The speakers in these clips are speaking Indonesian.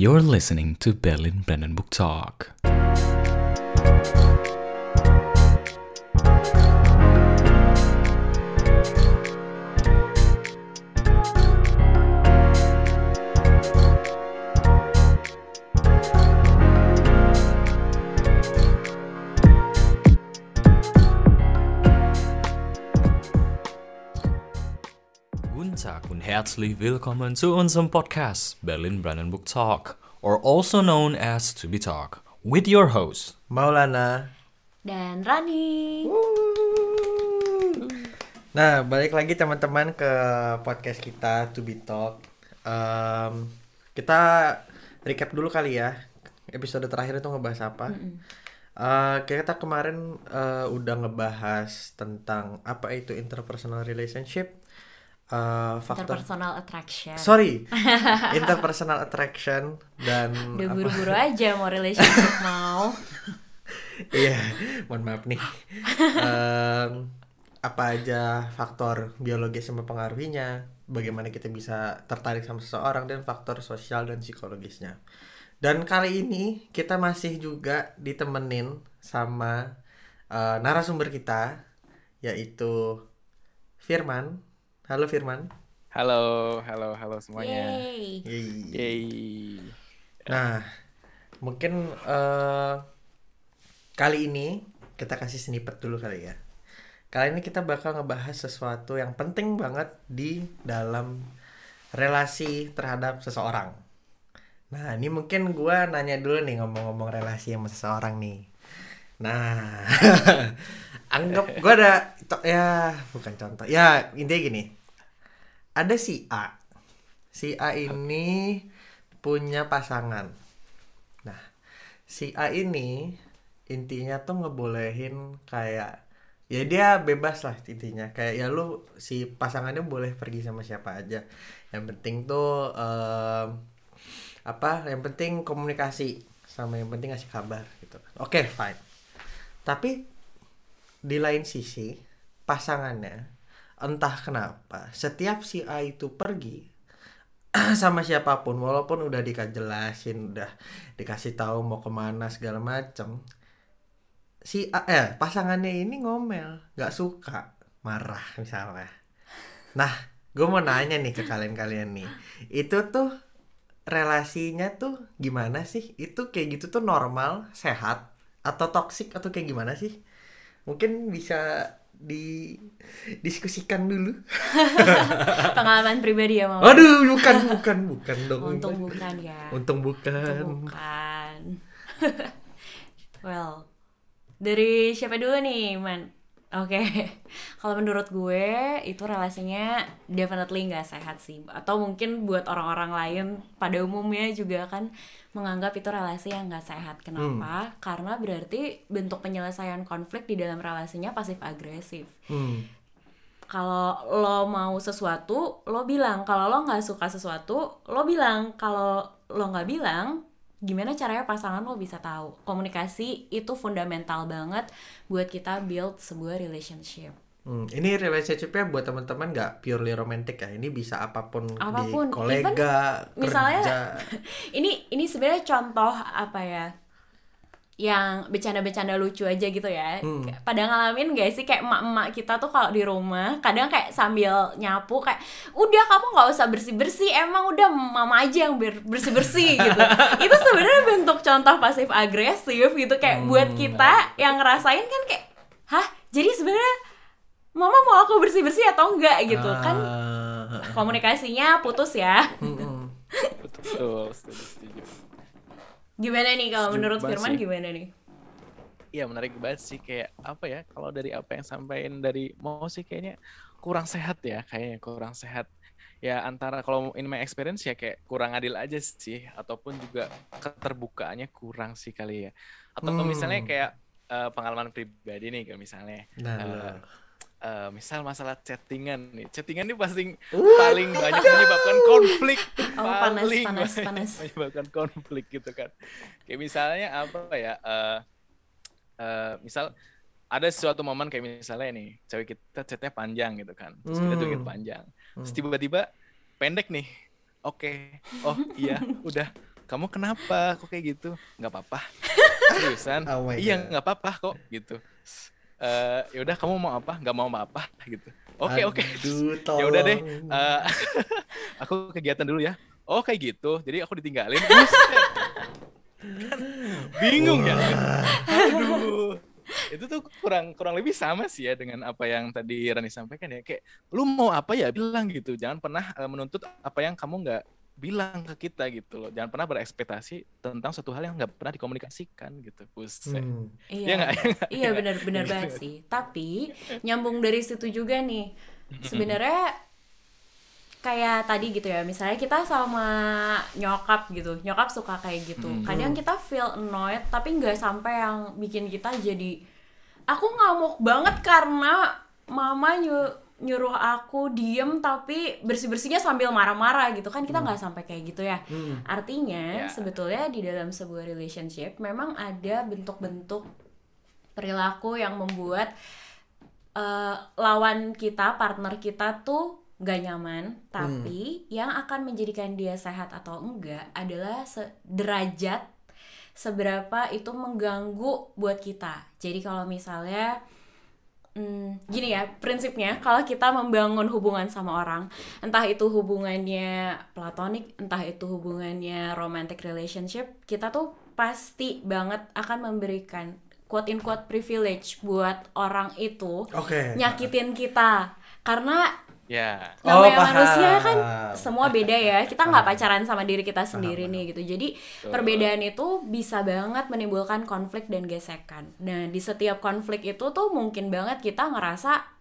You're listening to Berlin Brandenburg Talk. Herzlich willkommen zu unserem Podcast Berlin Brandenburg Talk, or also known as To Be Talk, with your host. Maulana. dan Rani. Nah, balik lagi teman-teman ke podcast kita To Be Talk. Em, kita recap dulu kali ya. Episode terakhir itu ngebahas apa? Eh, kita kemarin eh, udah ngebahas tentang apa itu interpersonal relationship, eh, faktor Interpersonal attraction. sorry, interpersonal attraction dan Udah apa- buru-buru aja mau relationship mau. Iya, mohon maaf nih. Em, apa aja faktor biologis yang mempengaruhinya, bagaimana kita bisa tertarik sama seseorang dan faktor sosial dan psikologisnya. Dan kali ini kita masih juga ditemenin sama eh, narasumber kita yaitu Firman. Halo Firman. Halo, halo, halo semuanya. Yeay. Yeay. Yeay. Nah, mungkin eh, kali ini kita kasih snippet dulu kali ya. Kali ini kita bakal ngebahas sesuatu yang penting banget di dalam relasi terhadap seseorang. Nah, ini mungkin gua nanya dulu nih ngomong-ngomong relasi sama seseorang nih. Nah, anggap gua ada ya bukan contoh. Ya, intinya gini. Ada si A. Si A ini punya pasangan. Nah, si A ini intinya tuh ngebolehin kayak ya dia bebas lah intinya kayak ya lu si pasangannya boleh pergi sama siapa aja yang penting tuh em, apa yang penting komunikasi sama yang penting ngasih kabar gitu oke fine tapi di lain sisi pasangannya entah kenapa setiap si A itu pergi sama siapa pun walaupun udah dikajelasin udah dikasih tahu mau ke mana segala macem si A, eh pasangannya ini ngomel nggak suka marah misalnya. Nah gue mau nanya nih ke kalian-kalian nih itu tuh relasinya tuh gimana sih? Itu kayak gitu tuh normal sehat atau toksik atau kayak gimana sih? Mungkin bisa didiskusikan dulu Pengalaman pribadi ya mau. Aduh, bukan, bukan, bukan dong. Untung bukan ya. Untung bukan. Untung bukan. well, dari siapa dulu nih, Man? Oke, kalau menurut gue itu relasinya definitely nggak sehat sih. Atau mungkin buat orang-orang lain pada umumnya juga kan menganggap itu relasi yang nggak sehat. Kenapa? Karena berarti bentuk penyelesaian konflik di dalam relasinya pasif agresif. Hmm. Kalau lo mau sesuatu, lo bilang. Kalau lo nggak suka sesuatu, lo bilang. Kalau lo nggak bilang, gimana caranya pasangan lo bisa tahu? Komunikasi itu fundamental banget buat kita build sebuah relationship. Hmm, ini relationshipnya buat teman-teman nggak purely romantic ya. Ini bisa apa pun, Apa pun, di kolega, even misalnya- kerja. Ini ini sebenarnya contoh apa ya? Yang bercanda-bercanda lucu aja gitu ya. Hmm. Pada ngalamin gak sih kayak emak-emak kita tuh kalau di rumah kadang kayak sambil nyapu kayak udah kamu nggak usah bersih-bersih emang udah mama aja yang ber- bersih-bersih gitu. Itu sebenarnya bentuk contoh pasif agresif gitu kayak Hmm. buat kita yang ngerasain kan kayak hah jadi sebenarnya mama mau aku bersih-bersih atau enggak gitu kan Ah, komunikasinya putus ya. mm-mm. Betul, setuju, setuju. Gimana nih kalau menurut Firman sih. gimana nih? Iya menarik banget sih kayak apa ya kalau dari apa yang sampaikan dari mau sih kayaknya kurang sehat ya kayaknya kurang sehat ya antara kalau in my experience ya kayak kurang adil aja sih ataupun juga keterbukaannya kurang sih kali ya atau Hmm. misalnya kayak eh, pengalaman pribadi nih kayak misalnya Nah, eh, eh, misal masalah chattingan nih. Chattingan ini pasti paling banyak menyebabkan konflik. Oh, panas, paling panas, banyak panas. menyebabkan konflik gitu kan. Kayak misalnya apa ya eh eh, misal ada suatu momen kayak misalnya nih cewek kita chatnya panjang gitu kan. Terus kita tuh Hmm. panjang. Terus tiba-tiba pendek nih. Oke. Oh iya. Udah. Kamu kenapa? Kok kayak gitu? Nggak apa-apa. Seriusan? Oh iya nggak apa-apa kok gitu Eh ya udah kamu mau apa? Nggak mau apa gitu. Oke oke. Aduh, ya udah deh eh, aku kegiatan dulu ya. Oh kayak gitu. Jadi aku ditinggalin. Kan bingung ya? Aduh. Itu tuh kurang kurang lebih sama sih ya dengan apa yang tadi Rani sampaikan ya. Kayak lu mau apa ya? Bilang gitu. Jangan pernah eh, menuntut apa yang kamu nggak bilang ke kita gitu loh jangan pernah berekspektasi tentang suatu hal yang nggak pernah dikomunikasikan gitu Buset. Hmm. Iya Iya, nggak? Iya iya benar-benar banget sih. Tapi nyambung dari situ juga nih. Sebenarnya kayak tadi gitu ya. Misalnya kita sama nyokap gitu. Nyokap suka kayak gitu. Hmm. Kadang kita feel annoyed tapi nggak sampai yang bikin kita jadi aku ngamuk banget karena mama nyu- nyuruh aku diem tapi bersih-bersihnya sambil marah-marah gitu kan kita nggak sampai kayak gitu ya. Hmm. Artinya Ya. sebetulnya di dalam sebuah relationship memang ada bentuk-bentuk perilaku yang membuat eh, lawan kita, partner kita tuh gak nyaman, tapi yang akan menjadikan dia sehat atau enggak adalah sederajat seberapa itu mengganggu buat kita. Jadi kalau misalnya Hmm, gini ya prinsipnya kalau kita membangun hubungan sama orang entah itu hubungannya platonik entah itu hubungannya romantic relationship kita tuh pasti banget akan memberikan quote in quote privilege buat orang itu Oke. nyakitin kita karena ya Oh, namanya paham. manusia kan semua beda ya. Kita nggak pacaran sama diri kita sendiri nih gitu. Jadi perbedaan itu bisa banget menimbulkan konflik dan gesekan. Nah di setiap konflik itu tuh mungkin banget kita ngerasa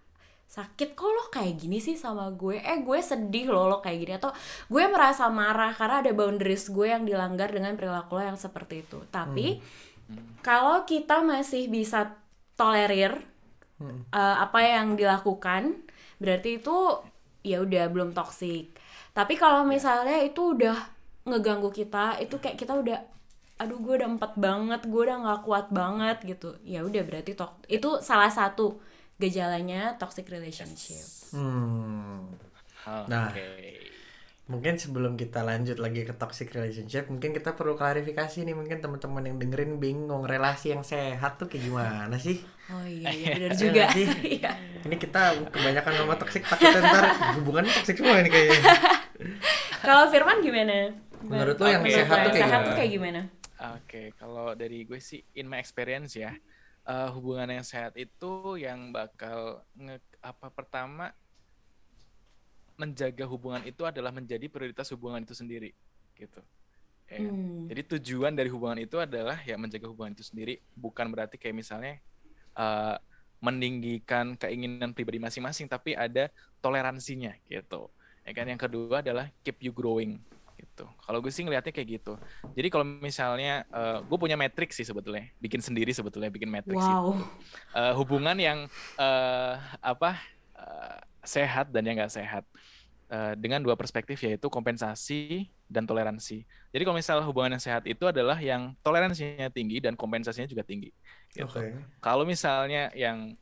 sakit kok lo kayak gini sih sama gue? Eh gue sedih lo lo kayak gini. Atau gue merasa marah karena ada boundaries gue yang dilanggar dengan perilaku lo yang seperti itu. Tapi kalau kita masih bisa tolerir uh, apa yang dilakukan berarti itu ya udah belum toksik tapi kalau misalnya itu udah ngeganggu kita itu kayak kita udah aduh gue udah empat banget gue udah nggak kuat banget gitu ya udah berarti tok itu salah satu gejalanya toxic relationship Hmm. Nah. oke Mungkin sebelum kita lanjut lagi ke toxic relationship, mungkin kita perlu klarifikasi nih mungkin teman-teman yang dengerin bingung relasi yang sehat tuh kayak gimana sih? oh iya iya benar Iya juga? Iya. Ini kita kebanyakan ngomong toxic takutnya ntar hubungannya toxic semua ini kayaknya. kalau Firman gimana Menurut lo yang Oke. sehat tuh kayak sehat gimana? tuh kayak gimana Oke, kalau dari gue sih in my experience ya, eh, hubungan yang sehat itu yang bakal nge apa pertama menjaga hubungan itu adalah menjadi prioritas hubungan itu sendiri, gitu. Ya kan? Hmm. Jadi tujuan dari hubungan itu adalah ya menjaga hubungan itu sendiri, bukan berarti kayak misalnya eh, meninggikan keinginan pribadi masing-masing, tapi ada toleransinya, gitu. Ya kan yang kedua adalah keep you growing, gitu. Kalau gue sih ngelihatnya kayak gitu. Jadi kalau misalnya eh, gue punya metrik sih sebetulnya, bikin sendiri sebetulnya bikin metrik wow Eh, hubungan yang eh, apa eh, sehat dan yang nggak sehat Eh, dengan dua perspektif yaitu kompensasi dan toleransi. Jadi kalau misalnya hubungan yang sehat itu adalah yang toleransinya tinggi dan kompensasinya juga tinggi. Gitu. Oke. Kalau misalnya yang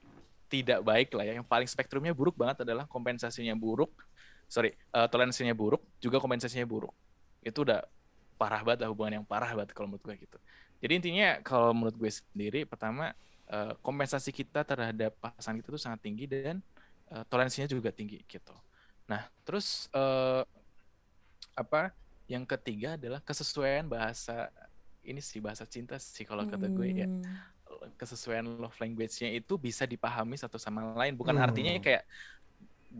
tidak baik lah ya, yang paling spektrumnya buruk banget adalah kompensasinya buruk, sorry, eh, toleransinya buruk, juga kompensasinya buruk. Itu udah parah banget lah hubungan yang parah banget kalau menurut gue gitu. Jadi intinya kalau menurut gue sendiri, pertama kompensasi kita terhadap pasangan kita tuh sangat tinggi dan eh, toleransinya juga tinggi gitu. Nah terus eh, apa? Yang ketiga adalah kesesuaian bahasa ini sih bahasa cinta sih kalau kata gue ya Hmm. kesesuaian love language-nya itu bisa dipahami satu sama lain bukan Hmm. artinya kayak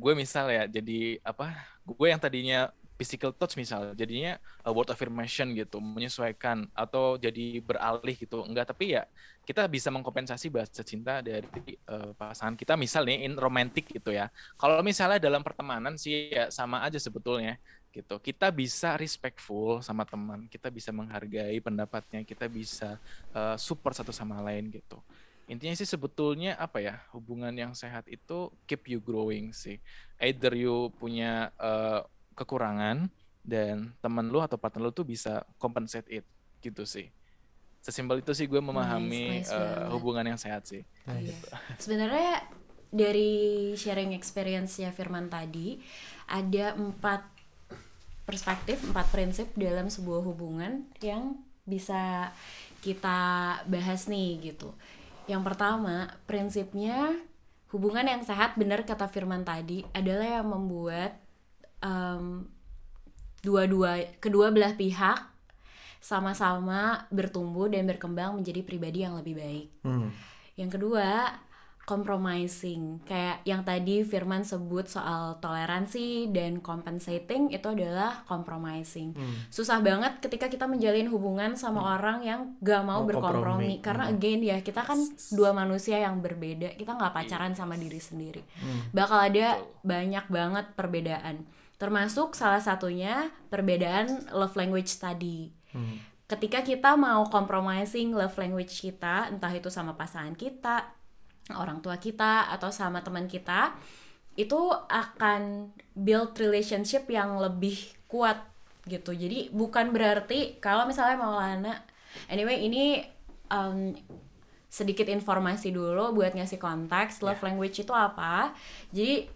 gue misal ya jadi apa gue yang tadinya physical touch misal jadinya word affirmation gitu menyesuaikan atau jadi beralih gitu enggak tapi ya kita bisa mengkompensasi bahasa cinta dari eh, pasangan kita. Misal nih in romantic gitu ya. Kalau misalnya dalam pertemanan sih ya sama aja sebetulnya gitu. Kita bisa respectful sama teman kita bisa menghargai pendapatnya kita bisa eh, support satu sama lain gitu. Intinya sih sebetulnya apa ya hubungan yang sehat itu keep you growing sih. Either you punya eh, kekurangan dan teman lu atau partner lu tuh bisa compensate it gitu sih sesimpel itu sih gue memahami nice eh, banget. hubungan yang sehat sih Iya. Sebenarnya dari sharing experience ya Firman tadi ada empat perspektif, empat prinsip dalam sebuah hubungan yang bisa kita bahas nih gitu. Yang pertama, prinsipnya hubungan yang sehat benar kata Firman tadi adalah yang membuat em, dua-dua kedua belah pihak sama-sama bertumbuh dan berkembang menjadi pribadi yang lebih baik. Hmm. Yang kedua, compromising. Kayak yang tadi Firman sebut soal toleransi dan compensating itu adalah compromising. Susah banget ketika kita menjalin hubungan sama orang yang gak mau Mau berkompromi. kompromi. Karena again ya, kita kan dua manusia yang berbeda. Kita nggak pacaran sama diri sendiri. Bakal ada banyak banget perbedaan. Termasuk salah satunya perbedaan love language tadi ketika kita mau compromising love language kita, entah itu sama pasangan kita, orang tua kita, atau sama teman kita, itu akan build relationship yang lebih kuat gitu. Jadi bukan berarti kalau misalnya Maulana, anyway ini um, sedikit informasi dulu buat ngasih konteks love language itu apa. Jadi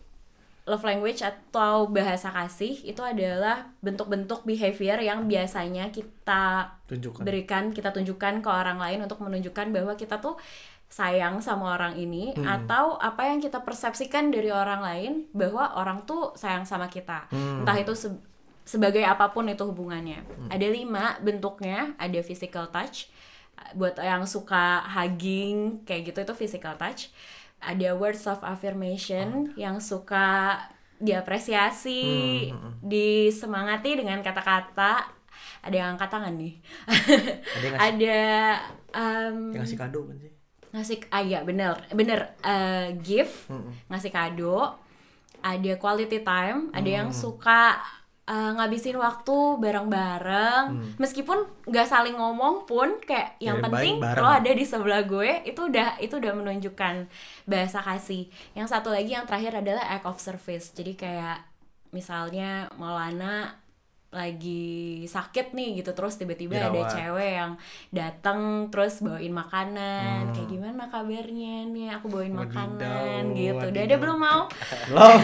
love language atau bahasa kasih itu adalah bentuk-bentuk behavior yang biasanya kita Tunjukkan. berikan, kita tunjukkan ke orang lain untuk menunjukkan bahwa kita tuh sayang sama orang ini atau apa yang kita persepsikan dari orang lain bahwa orang tuh sayang sama kita. Entah itu se- sebagai apa pun itu hubungannya. Ada lima bentuknya, ada physical touch. Buat yang suka hugging kayak gitu itu physical touch. Ada words of affirmation yang suka diapresiasi, disemangati dengan kata-kata. Ada yang angkat tangan nih. Ada yang ngasih, ada um, yang ngasih kado kan sih? ngasih ah iya bener. Bener eh, gift ngasih kado. Ada quality time ada yang suka eh, ngabisin waktu bareng-bareng. Meskipun nggak saling ngomong pun kayak yang Ya, penting baik bareng. lo ada di sebelah gue itu udah itu udah menunjukkan bahasa kasih yang satu lagi yang terakhir adalah act of service. Jadi kayak misalnya Maulana lagi sakit nih gitu terus tiba-tiba ada cewek yang datang terus bawain makanan Hmm. kayak gimana kabarnya nih aku bawain Wadidaw, makanan gitu udah ada belum mau Belum.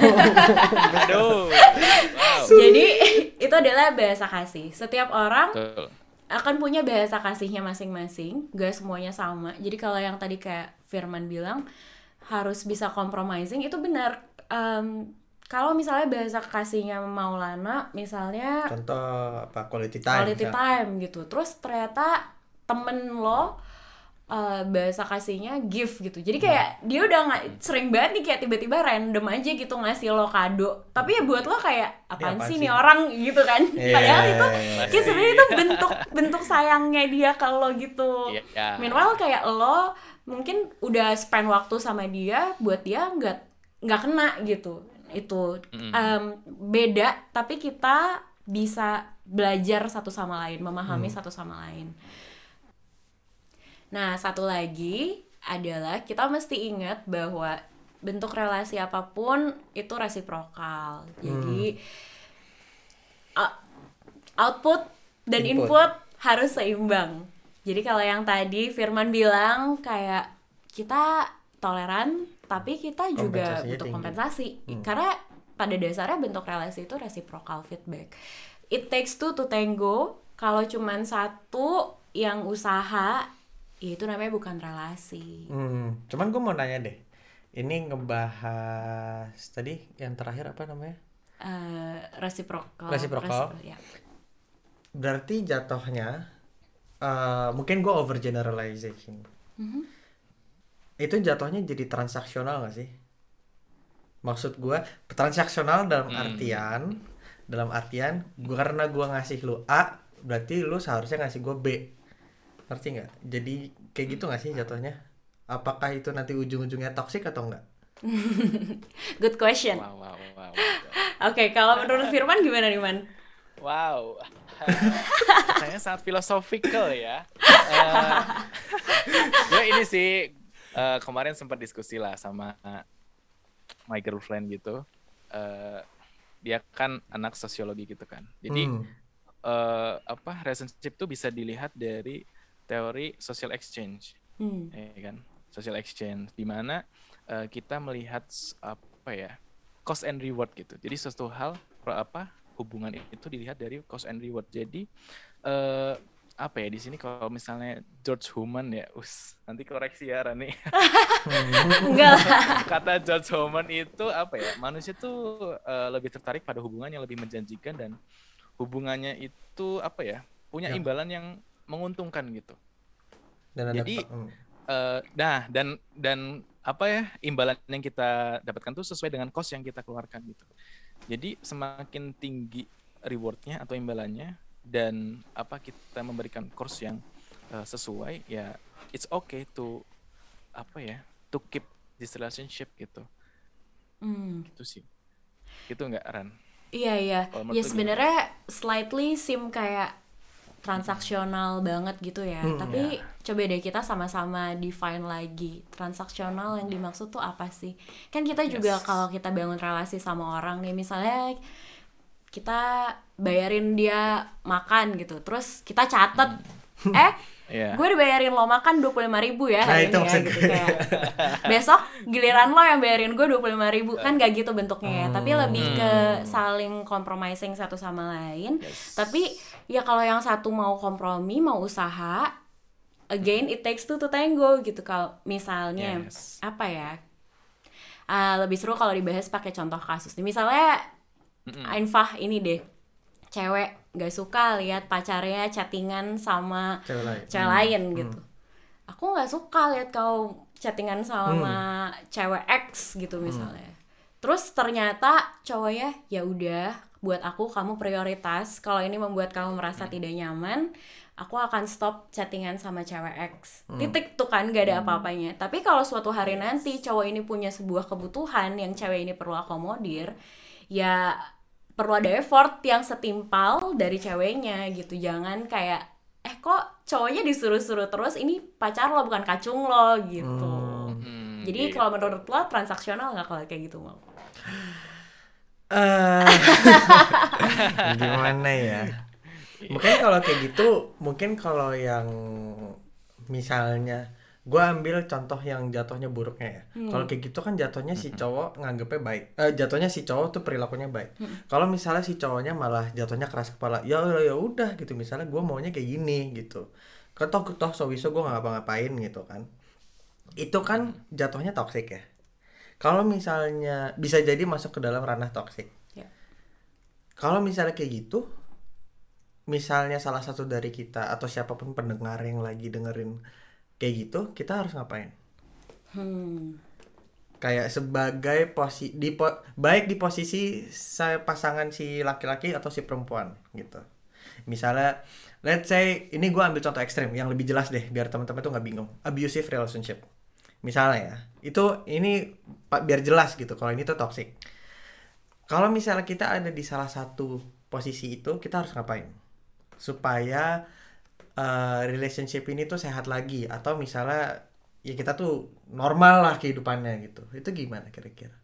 Aduh. Wow. jadi itu adalah bahasa kasih setiap orang Betul. akan punya bahasa kasihnya masing-masing gak semuanya sama jadi kalau yang tadi kayak Firman bilang harus bisa compromising itu benar Em, kalau misalnya bahasa kasihnya Maulana misalnya Contoh apa? Quality time. quality misal. time gitu. Terus ternyata temen lo uh, bahasa kasihnya gift gitu. Jadi kayak dia udah nggak sering banget nih kayak tiba-tiba random aja gitu ngasih lo kado. Tapi ya buat lo kayak apaan apaan sih sih?" nih orang? gitu kan. Iya, padahal itu iya, iya, kayak sebenarnya itu bentuk bentuk sayangnya dia ke lo gitu. Iya. meanwhile kayak lo mungkin udah spend waktu sama dia buat dia nggak nggak kena gitu itu. Em, beda tapi kita bisa belajar satu sama lain memahami satu sama lain. Nah satu lagi adalah kita mesti ingat bahwa bentuk relasi apa pun itu resiprokal. Jadi uh, output dan Input. input harus seimbang. Jadi kalau yang tadi Firman bilang kayak kita toleran tapi kita juga butuh tinggi. kompensasi karena pada dasarnya bentuk relasi itu reciprocal feedback. It takes two to tango. Kalau cuman satu yang usaha, ya itu namanya bukan relasi. Hmm, cuman gue mau nanya deh. Ini ngebahas tadi yang terakhir apa namanya? Eh, reciprocal. Reciprocal. Recipro- ya. Berarti jatuhnya eh, mungkin gue overgeneralization. Mhm. Itu jatuhnya jadi transaksional gak sih? Maksud gue transaksional dalam artian dalam artian gua karena gua ngasih lu A berarti lu seharusnya ngasih gue B. Ngerti nggak? Jadi kayak gitu gak sih jatuhnya? Apakah itu nanti ujung-ujungnya toxic atau enggak? Good question. Wow, wow, wow. Oke, kalau menurut Firman gimana nih, Man? Wow. Kayaknya sangat philosophical ya. Eh, gue ini sih eh, kemarin sempat diskusi lah sama my girlfriend gitu. Eh, dia kan anak sosiologi gitu kan. Jadi Hmm. eh, apa relationship tuh bisa dilihat dari teori social exchange. Hmm. ya kan social exchange di mana eh, kita melihat apa ya cost and reward gitu jadi sesuatu hal apa hubungan itu dilihat dari cost and reward. Jadi eh apa ya di sini kalau misalnya George Human ya, us nanti koreksi ya Rani. Enggak lah. Kata George Human itu apa ya? Manusia tuh eh, lebih tertarik pada hubungan yang lebih menjanjikan dan hubungannya itu apa ya? Punya Ya. imbalan yang menguntungkan gitu. Dan ada Jadi, hmm. Eh, nah dan dan apa ya imbalan yang kita dapatkan tuh sesuai dengan cost yang kita keluarkan gitu. Jadi semakin tinggi rewardnya atau imbalannya dan apa kita memberikan course yang eh, sesuai ya it's okay to apa ya to keep this relationship gitu Hmm. itu sih gitu nggak Ran? Iya iya. Ya sebenarnya slightly sim kayak transaksional banget gitu ya. Hmm, Tapi coba deh kita sama-sama define lagi transaksional yang dimaksud tuh apa sih? Kan kita juga Yes. kalau kita bangun relasi sama orang nih misalnya kita bayarin dia makan gitu. Terus kita catet eh Iya. gue dibayarin lo makan dua puluh ribu ya Nah, hari itu ini ya gitu kayak besok giliran lo yang bayarin gue dua puluh ribu kan gak gitu bentuknya ya tapi lebih ke saling compromising satu sama lain Yes. tapi ya kalau yang satu mau kompromi mau usaha again it takes two to tango gitu kalau misalnya Yes. apa ya Ah, lebih seru kalau dibahas pakai contoh kasus nih misalnya Ainfah ini deh cewek nggak suka lihat pacarnya chattingan sama Cewek lain. cewek lain gitu. Aku nggak suka lihat kau chattingan sama cewek X gitu misalnya. Terus ternyata cowoknya ya udah buat aku kamu prioritas. Kalau ini membuat kamu merasa tidak nyaman aku akan stop chattingan sama cewek X. Titik tuh kan gak ada apa-apanya. Tapi kalau suatu hari nanti cowok ini punya sebuah kebutuhan yang cewek ini perlu akomodir ya perlu ada effort yang setimpal dari ceweknya gitu jangan kayak eh kok cowoknya disuruh-suruh terus ini pacar lo bukan kacung lo gitu Hmm, jadi iya. kalau menurut lo transaksional nggak kalau kayak gitu mau Eh, gimana ya? Mungkin kalau kayak gitu, mungkin kalau yang misalnya gue ambil contoh yang jatuhnya buruknya ya. Kalau kayak gitu kan jatuhnya si cowok nganggepnya baik. Eh, jatuhnya si cowok tuh perilakunya baik. Kalau misalnya si cowoknya malah jatuhnya keras kepala, ya ya udah gitu. Misalnya gue maunya kayak gini gitu. Ketok toh sowiso gue nggak ngapa-ngapain gitu kan. Itu kan jatuhnya toxic ya. Kalau misalnya bisa jadi masuk ke dalam ranah toxic. Ya. Kalau misalnya kayak gitu, misalnya salah satu dari kita atau siapa pun pendengar yang lagi dengerin kayak gitu, kita harus ngapain? hmm. Kayak sebagai posi di po- baik di posisi saya pasangan si laki-laki atau si perempuan gitu. Misalnya, let's say ini gue ambil contoh ekstrim yang lebih jelas deh, biar teman-teman tuh nggak bingung. Abusive relationship. Misalnya ya, itu ini pak biar jelas gitu. Kalau ini tuh toxic. Kalau misalnya kita ada di salah satu posisi itu, kita harus ngapain? Supaya eh, relationship ini tuh sehat lagi atau misalnya ya kita tuh normal lah kehidupannya gitu. Itu gimana kira-kira?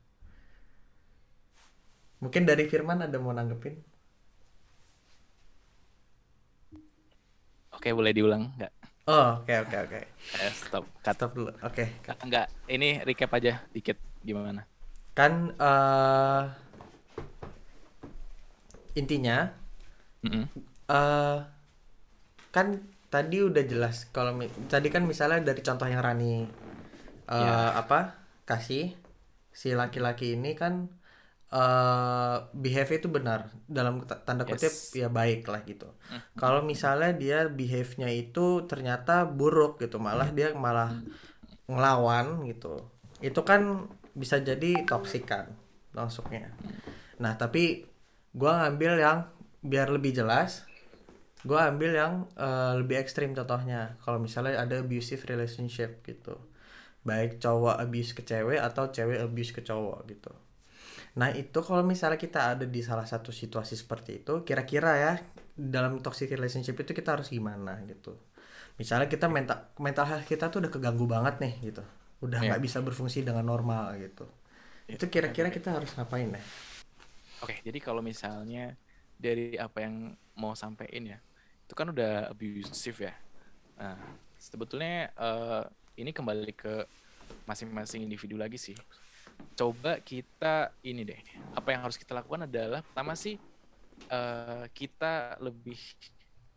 Mungkin dari Firman ada mau nanggepin? Oke boleh diulang nggak? Oh, oke oke oke. Eh, stop. Cut. Stop dulu. Oke. Enggak, ini recap aja dikit gimana? Kan eh intinya Mm-mm. eh kan tadi udah jelas kalau tadi kan misalnya dari contoh yang Rani eh Ya. apa kasih si laki-laki ini kan eh behave itu benar dalam tanda kutip Yes. ya baik lah gitu. Hmm. Kalau misalnya dia behave-nya itu ternyata buruk gitu, malah dia malah ngelawan gitu. Itu kan bisa jadi toksik kan masuknya. Nah, tapi gua ngambil yang biar lebih jelas gua ambil yang eh, lebih ekstrim contohnya. Kalau misalnya ada abusive relationship gitu. Baik cowok abuse ke cewek atau cewek abuse ke cowok gitu. Nah itu kalau misalnya kita ada di salah satu situasi seperti itu kira-kira ya dalam toxic relationship itu kita harus gimana gitu. Misalnya kita mental mental health kita tuh udah keganggu banget nih gitu. Udah Iya. nggak bisa berfungsi dengan normal gitu. Itu kira-kira kita harus ngapain ya? Oke, jadi kalau misalnya dari apa yang mau sampein ya, itu kan udah abusive ya. Nah, sebetulnya eh, ini kembali ke masing-masing individu lagi sih. Coba kita ini deh, apa yang harus kita lakukan adalah pertama sih eh, kita lebih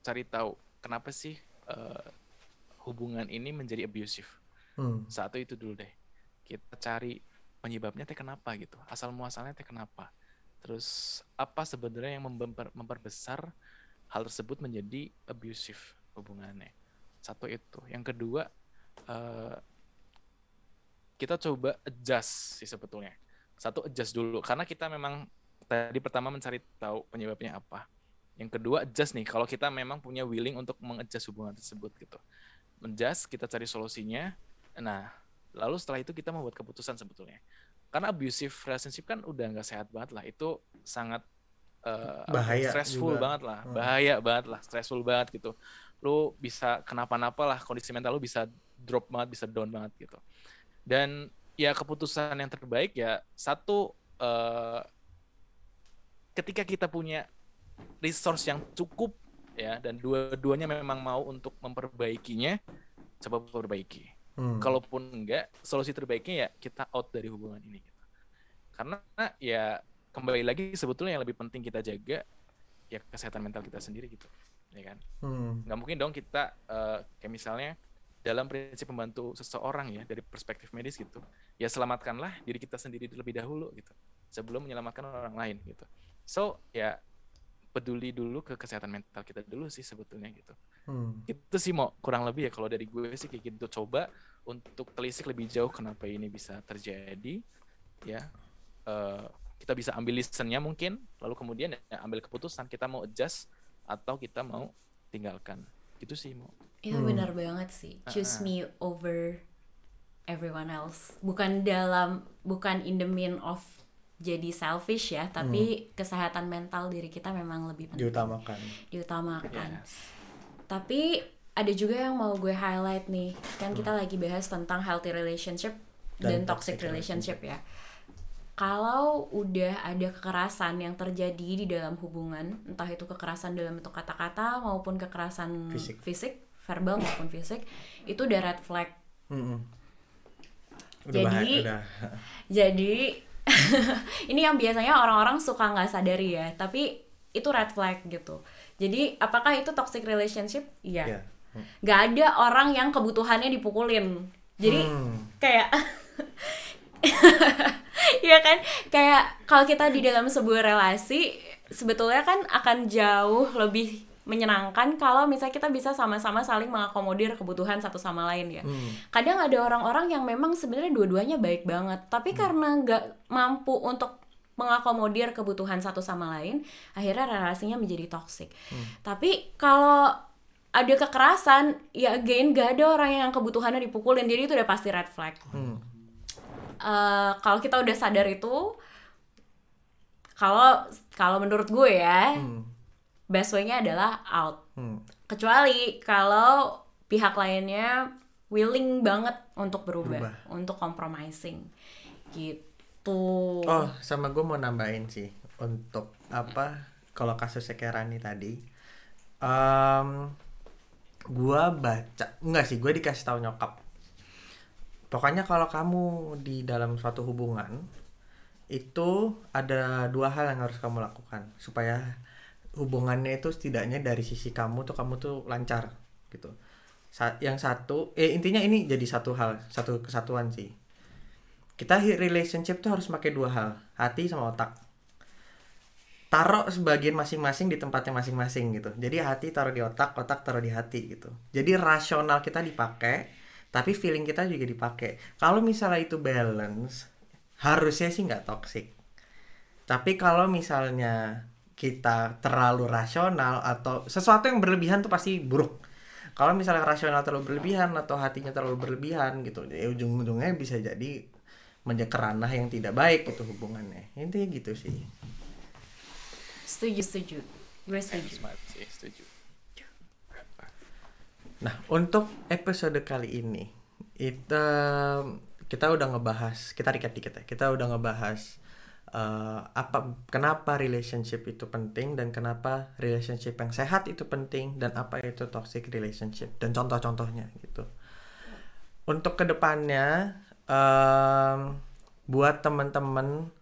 cari tahu kenapa sih eh, hubungan ini menjadi abusive. Hmm. Satu itu dulu deh. Kita cari penyebabnya teh kenapa gitu. Asal muasalnya teh kenapa. Terus apa sebenarnya yang memper- memperbesar hal tersebut menjadi abusive hubungannya. Satu itu. Yang kedua eh, kita coba adjust sih sebetulnya. Satu adjust dulu karena kita memang tadi pertama mencari tahu penyebabnya apa. Yang kedua adjust nih kalau kita memang punya willing untuk mengadjust hubungan tersebut gitu. Adjust, kita cari solusinya. Nah, lalu setelah itu kita membuat keputusan sebetulnya. Karena abusive relationship kan udah nggak sehat banget lah. Itu sangat apa, Bahaya stressful juga. banget lah, Hmm. bahaya banget lah, stressful banget gitu. Lu bisa kenapa-napa lah, kondisi mental lu bisa drop banget, bisa down banget gitu. Dan ya keputusan yang terbaik ya satu eh, ketika kita punya resource yang cukup ya dan dua-duanya memang mau untuk memperbaikinya coba perbaiki Hmm. kalaupun enggak solusi terbaiknya ya kita out dari hubungan ini gitu. karena ya kembali lagi sebetulnya yang lebih penting kita jaga ya kesehatan mental kita sendiri gitu ya kan Hmm. nggak mungkin dong kita eh, kayak misalnya dalam prinsip membantu seseorang ya dari perspektif medis gitu ya selamatkanlah diri kita sendiri terlebih dahulu gitu sebelum menyelamatkan orang lain gitu so ya peduli dulu ke kesehatan mental kita dulu sih sebetulnya gitu Hmm. itu sih mau kurang lebih ya kalau dari gue sih kayak gitu coba untuk telisik lebih jauh kenapa ini bisa terjadi ya eh, kita bisa ambil listennya mungkin lalu kemudian ya ambil keputusan kita mau adjust atau kita mau tinggalkan itu sih mau Itu Hmm. benar banget sih. Choose Ah. me over everyone else. Bukan dalam bukan in the mean of jadi selfish ya, tapi kesehatan mental diri kita memang lebih penting Diutamakan. diutamakan. Yes. Tapi ada juga yang mau gue highlight nih. Kan kita lagi bahas tentang healthy relationship dan, Dan toxic, toxic relationship ya. Kalau udah ada kekerasan yang terjadi di dalam hubungan, entah itu kekerasan dalam bentuk kata-kata maupun kekerasan Fisik. verbal maupun fisik, itu udah red flag. Mm-mm. Udah Jadi- bahaya, udah. Jadi ini yang biasanya orang-orang suka nggak sadari ya, tapi itu red flag gitu. Jadi apakah itu toxic relationship? Iya. Iya. Gak ada orang yang kebutuhannya dipukulin. Jadi Hmm. kayak Iya kan kayak kalau kita di dalam sebuah relasi sebetulnya kan akan jauh lebih menyenangkan kalau misalnya kita bisa sama-sama saling mengakomodir kebutuhan satu sama lain ya. Hmm. Kadang ada orang-orang yang memang sebenarnya dua-duanya baik banget, tapi karena nggak mampu untuk mengakomodir kebutuhan satu sama lain, akhirnya relasinya menjadi toksik. Tapi kalau ada kekerasan, ya again gak ada orang yang kebutuhannya dipukulin, jadi itu udah pasti red flag. Hmm. Eh, kalau kita udah sadar itu, kalau kalau menurut gue ya, Hmm. best way-nya adalah out. Hmm. Kecuali kalau pihak lainnya willing banget untuk berubah, Berubah. untuk compromising. Gitu. Oh, sama gue mau nambahin sih untuk apa kalau kasusnya kayak Rani tadi. em gua baca enggak sih, gue dikasih tahu nyokap. Pokoknya kalau kamu di dalam suatu hubungan itu ada dua hal yang harus kamu lakukan supaya hubungannya itu setidaknya dari sisi kamu tuh kamu tuh lancar gitu. Sa- yang satu, eh intinya ini jadi satu hal, satu kesatuan sih. Kita hi- relationship tuh harus pakai dua hal hati sama otak. Taruh sebagian masing-masing di tempatnya masing-masing gitu. Jadi hati taruh di otak otak taruh di hati gitu. Jadi rasional kita dipakai tapi feeling kita juga dipakai. Kalau misalnya itu balance harusnya sih nggak toxic. Tapi kalau misalnya kita terlalu rasional atau sesuatu yang berlebihan tuh pasti buruk. Kalau misalnya rasional terlalu berlebihan atau hatinya terlalu berlebihan gitu ya ujung-ujungnya bisa jadi menjadi ke ranah yang tidak baik gitu hubungannya. Intinya gitu sih. Setuju, setuju. Gue setuju. Nah untuk episode kali ini kita kita udah ngebahas kita recap dikit ya kita udah ngebahas eh, apa kenapa relationship itu penting dan kenapa relationship yang sehat itu penting dan apa itu toxic relationship dan contoh-contohnya gitu. Untuk ke depannya em, buat teman-teman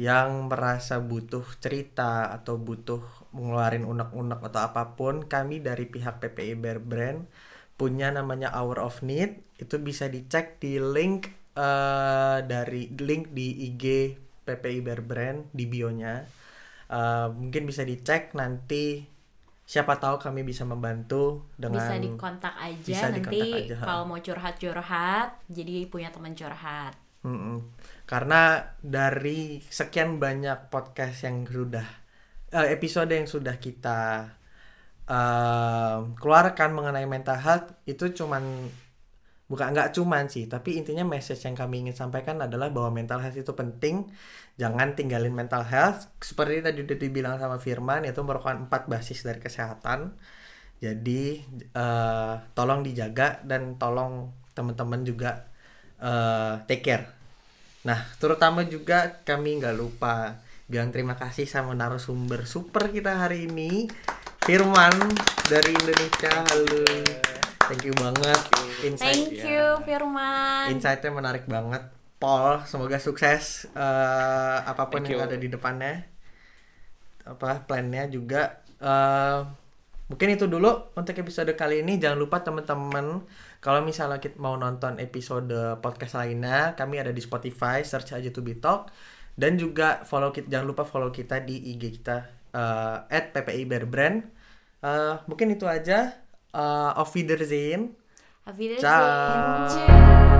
yang merasa butuh cerita atau butuh ngeluarin unek-unek atau apa pun, kami dari pihak PPI Bear Brand punya namanya Hour of Need. Itu bisa dicek di link eh, dari link di IG PPI Bear Brand di bio-nya. Eh, mungkin bisa dicek nanti siapa tahu kami bisa membantu dengan bisa dikontak aja bisa nanti dikontak aja, kalau mau curhat-curhat jadi punya teman curhat Mm-mm. Karena dari sekian banyak podcast yang sudah eh, episode yang sudah kita eh, keluarkan mengenai mental health itu cuman bukan nggak cuman sih tapi intinya message yang kami ingin sampaikan adalah bahwa mental health itu penting. Jangan tinggalin mental health. Seperti tadi udah dibilang sama Firman itu merupakan empat basis dari kesehatan. Jadi eh, tolong dijaga dan tolong teman-teman juga eh, take care. Nah, terutama juga kami nggak lupa bilang terima kasih sama narasumber super kita hari ini, Firman dari Indonesia. Halo. Thank you banget. Insight thank you Firman insightnya menarik banget. Paul, semoga sukses eh, apa pun Thank yang you. ada di depannya. Apa plannya juga eh, mungkin itu dulu untuk episode kali ini. Jangan lupa teman-teman kalau misalnya kita mau nonton episode podcast lainnya, kami ada di Spotify, search aja to be talk dan juga follow kita jangan lupa follow kita di IG kita @ppi Bear Brand. Eh, mungkin itu aja. Eh, auf Wiedersehen. Auf Wiedersehen. Ciao. Tschüss.